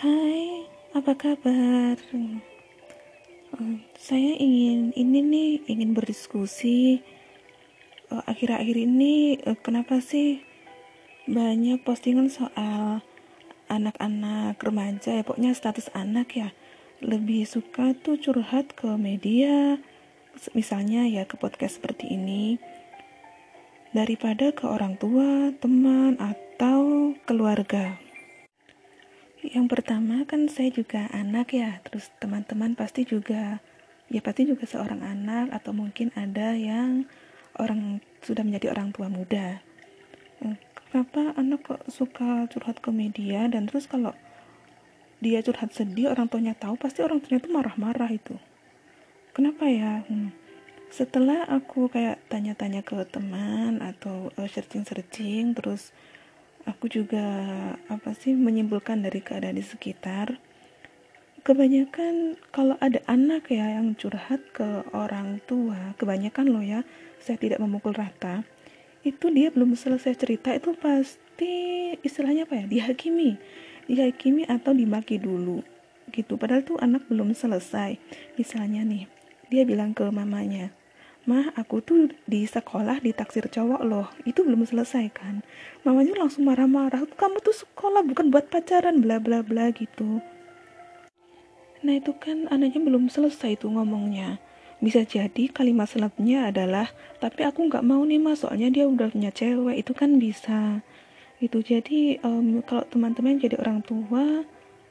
Hai, apa kabar? Eh, saya ingin ini nih ingin berdiskusi. Eh, Akhir-akhir ini eh, kenapa sih banyak postingan soal anak-anak remaja ya pokoknya status anak ya lebih suka tuh curhat ke media misalnya ya ke podcast seperti ini daripada ke orang tua, teman atau keluarga. Yang pertama kan saya juga anak ya, terus teman-teman pasti juga ya pasti juga seorang anak atau mungkin ada yang orang sudah menjadi orang tua muda. Eh, kenapa anak kok suka curhat ke media dan terus kalau dia curhat sedih orang tuanya tahu pasti orang tuanya itu marah-marah itu. Kenapa ya? Hmm. Setelah aku kayak tanya-tanya ke teman atau uh, searching-searching terus aku juga apa sih menyimpulkan dari keadaan di sekitar. Kebanyakan kalau ada anak ya yang curhat ke orang tua kebanyakan loh ya saya tidak memukul rata itu dia belum selesai cerita itu pasti istilahnya apa ya dihakimi. Dihakimi atau dimaki dulu gitu. Padahal tuh anak belum selesai. Misalnya nih dia bilang ke mamanya mah aku tuh di sekolah ditaksir cowok loh. Itu belum selesai kan? Mamanya langsung marah-marah. Kamu tuh sekolah bukan buat pacaran bla bla bla gitu. Nah itu kan anaknya belum selesai tuh ngomongnya. Bisa jadi kalimat selanjutnya adalah tapi aku nggak mau nih mas soalnya dia udah punya cewek. Itu kan bisa. Itu jadi um, kalau teman-teman jadi orang tua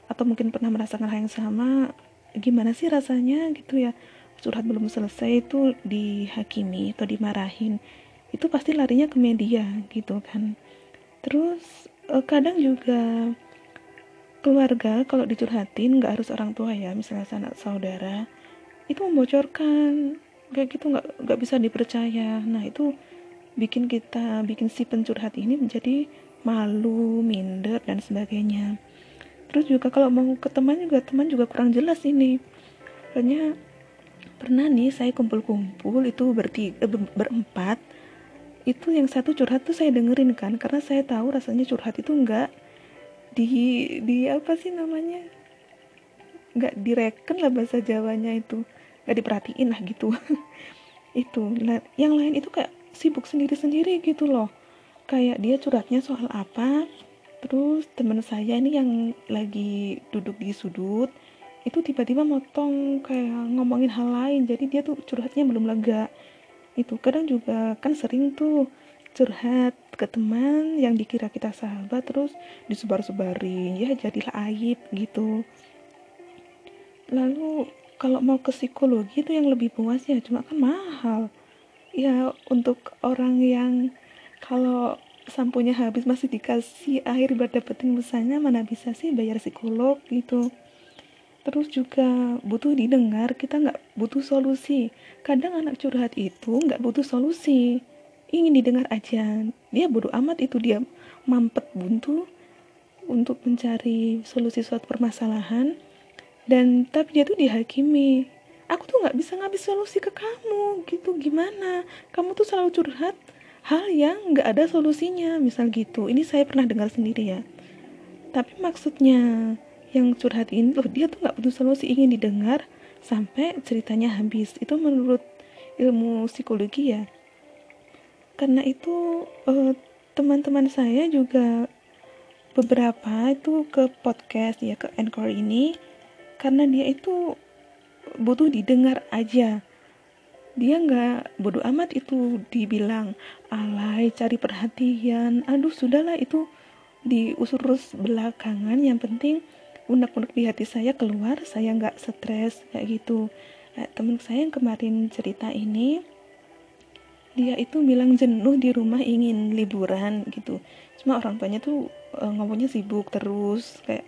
atau mungkin pernah merasakan hal yang sama gimana sih rasanya gitu ya curhat belum selesai itu dihakimi atau dimarahin itu pasti larinya ke media gitu kan. Terus eh, kadang juga keluarga kalau dicurhatin nggak harus orang tua ya misalnya sanak saudara itu membocorkan kayak gitu nggak nggak bisa dipercaya. Nah itu bikin kita bikin si pencurhat ini menjadi malu minder dan sebagainya. Terus juga kalau mau ke teman juga teman juga kurang jelas ini. Soalnya pernah nih saya kumpul-kumpul itu berti eh, berempat. Itu yang satu curhat tuh saya dengerin kan karena saya tahu rasanya curhat itu enggak di di apa sih namanya? Nggak direken lah bahasa Jawanya itu. Nggak diperhatiin lah gitu. Itu. Nah, yang lain itu kayak sibuk sendiri-sendiri gitu loh. Kayak dia curhatnya soal apa terus teman saya ini yang lagi duduk di sudut itu tiba-tiba motong kayak ngomongin hal lain. Jadi dia tuh curhatnya belum lega. Itu kadang juga kan sering tuh curhat ke teman yang dikira kita sahabat terus disebar-sebarin. Ya jadilah aib gitu. Lalu kalau mau ke psikologi itu yang lebih puas ya cuma kan mahal. Ya untuk orang yang kalau sampunya habis masih dikasih air buat dapetin busanya mana bisa sih bayar psikolog gitu terus juga butuh didengar kita nggak butuh solusi. Kadang anak curhat itu nggak butuh solusi. Ingin didengar aja. Dia bodoh amat itu dia mampet buntu untuk mencari solusi suatu permasalahan. Dan tapi dia tuh dihakimi. Aku tuh nggak bisa ngambil solusi ke kamu gitu. Gimana? Kamu tuh selalu curhat hal yang nggak ada solusinya misal gitu. Ini saya pernah dengar sendiri ya. Tapi maksudnya yang curhatin loh dia tuh nggak butuh solusi ingin didengar sampai ceritanya habis. Itu menurut ilmu psikologi ya. Karena itu eh, teman-teman saya juga beberapa itu ke podcast ya ke encore ini karena dia itu butuh didengar aja. Dia nggak bodoh amat itu dibilang alay cari perhatian. Aduh sudahlah itu diusur-urus belakangan. Yang penting unek-unek di hati saya keluar saya nggak stres kayak gitu. Eh, temen saya yang kemarin cerita ini dia itu bilang jenuh di rumah ingin liburan gitu. Cuma orang tuanya tuh e, ngomongnya sibuk terus kayak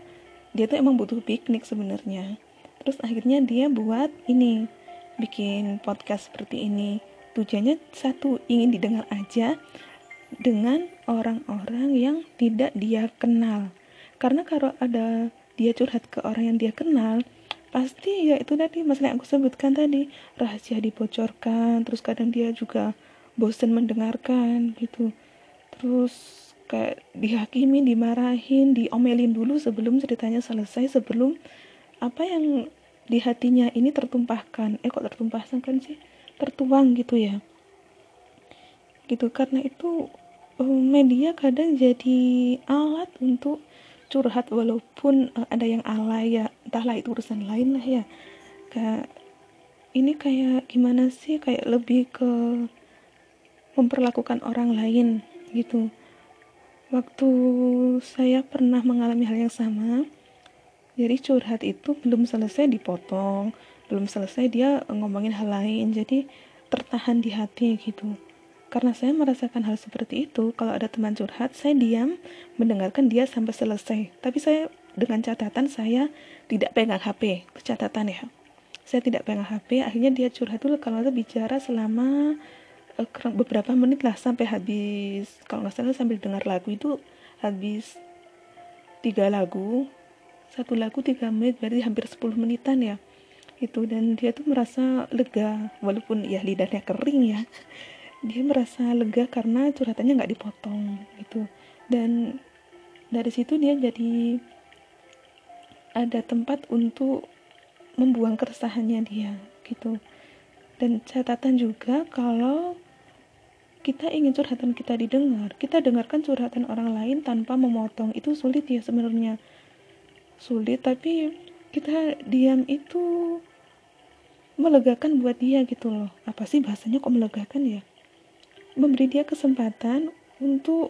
dia tuh emang butuh piknik sebenarnya. Terus akhirnya dia buat ini bikin podcast seperti ini. Tujuannya satu ingin didengar aja dengan orang-orang yang tidak dia kenal. Karena kalau ada dia curhat ke orang yang dia kenal pasti ya itu tadi masalah yang aku sebutkan tadi rahasia dibocorkan terus kadang dia juga bosen mendengarkan gitu. Terus kayak dihakimi dimarahin diomelin dulu sebelum ceritanya selesai sebelum apa yang di hatinya ini tertumpahkan. Eh kok tertumpahkan kan sih? Tertuang gitu ya. Gitu karena itu eh, media kadang jadi alat untuk curhat walaupun uh, ada yang alay ya. Entahlah itu urusan lain lah ya. Kayak ini kayak gimana sih? Kayak lebih ke memperlakukan orang lain gitu. Waktu saya pernah mengalami hal yang sama jadi curhat itu belum selesai dipotong belum selesai dia ngomongin hal lain. Jadi tertahan di hati gitu karena saya merasakan hal seperti itu kalau ada teman curhat saya diam mendengarkan dia sampai selesai. Tapi saya dengan catatan saya tidak pegang HP catatan ya. Saya tidak pegang HP akhirnya dia curhat dulu kalau saya bicara selama uh, beberapa menit lah sampai habis. Kalau nggak salah sambil dengar lagu itu habis tiga lagu satu lagu tiga menit berarti hampir 10 menitan ya. Itu dan dia tuh merasa lega walaupun ya lidahnya kering ya dia merasa lega karena curhatannya nggak dipotong gitu dan dari situ dia jadi ada tempat untuk membuang keresahannya dia gitu dan catatan juga kalau kita ingin curhatan kita didengar, kita dengarkan curhatan orang lain tanpa memotong. Itu sulit ya sebenarnya. Sulit, tapi kita diam itu melegakan buat dia gitu loh. Apa sih bahasanya kok melegakan ya? Memberi dia kesempatan untuk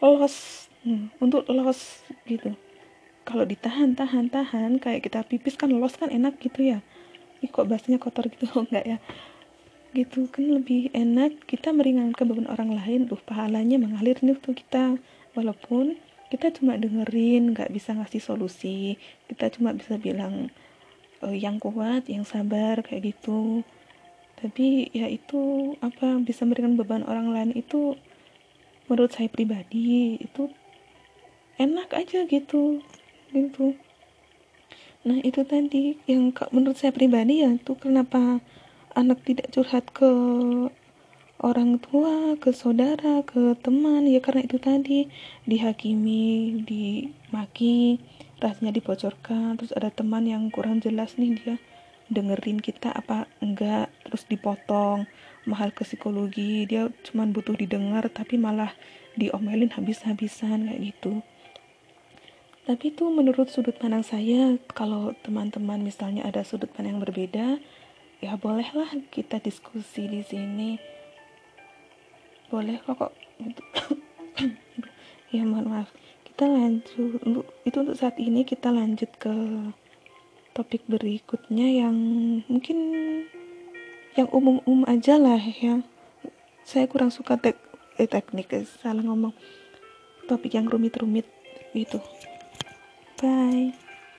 los, hmm, untuk los gitu. Kalau ditahan, tahan, tahan, kayak kita pipis kan los kan enak gitu ya. Ih, kok bahasanya kotor gitu enggak ya? gitu kan lebih enak kita meringankan beban orang lain tuh pahalanya mengalir nih tuh kita walaupun kita cuma dengerin nggak bisa ngasih solusi kita cuma bisa bilang e, yang kuat yang sabar kayak gitu tapi ya itu apa bisa meringankan beban orang lain itu menurut saya pribadi itu enak aja gitu gitu. Nah itu tadi yang menurut saya pribadi ya itu kenapa anak tidak curhat ke orang tua, ke saudara, ke teman ya karena itu tadi dihakimi, dimaki, rasanya dibocorkan, terus ada teman yang kurang jelas nih dia dengerin kita apa enggak, terus dipotong, mahal ke psikologi, dia cuman butuh didengar tapi malah diomelin habis-habisan kayak gitu. Tapi itu menurut sudut pandang saya, kalau teman-teman misalnya ada sudut pandang yang berbeda, ya bolehlah kita diskusi di sini. Boleh kok kok ya mohon maaf. Kita lanjut itu untuk saat ini kita lanjut ke topik berikutnya yang mungkin yang umum-umum aja lah ya. Saya kurang suka tek eh, teknik salah ngomong. Topik yang rumit-rumit gitu. Bye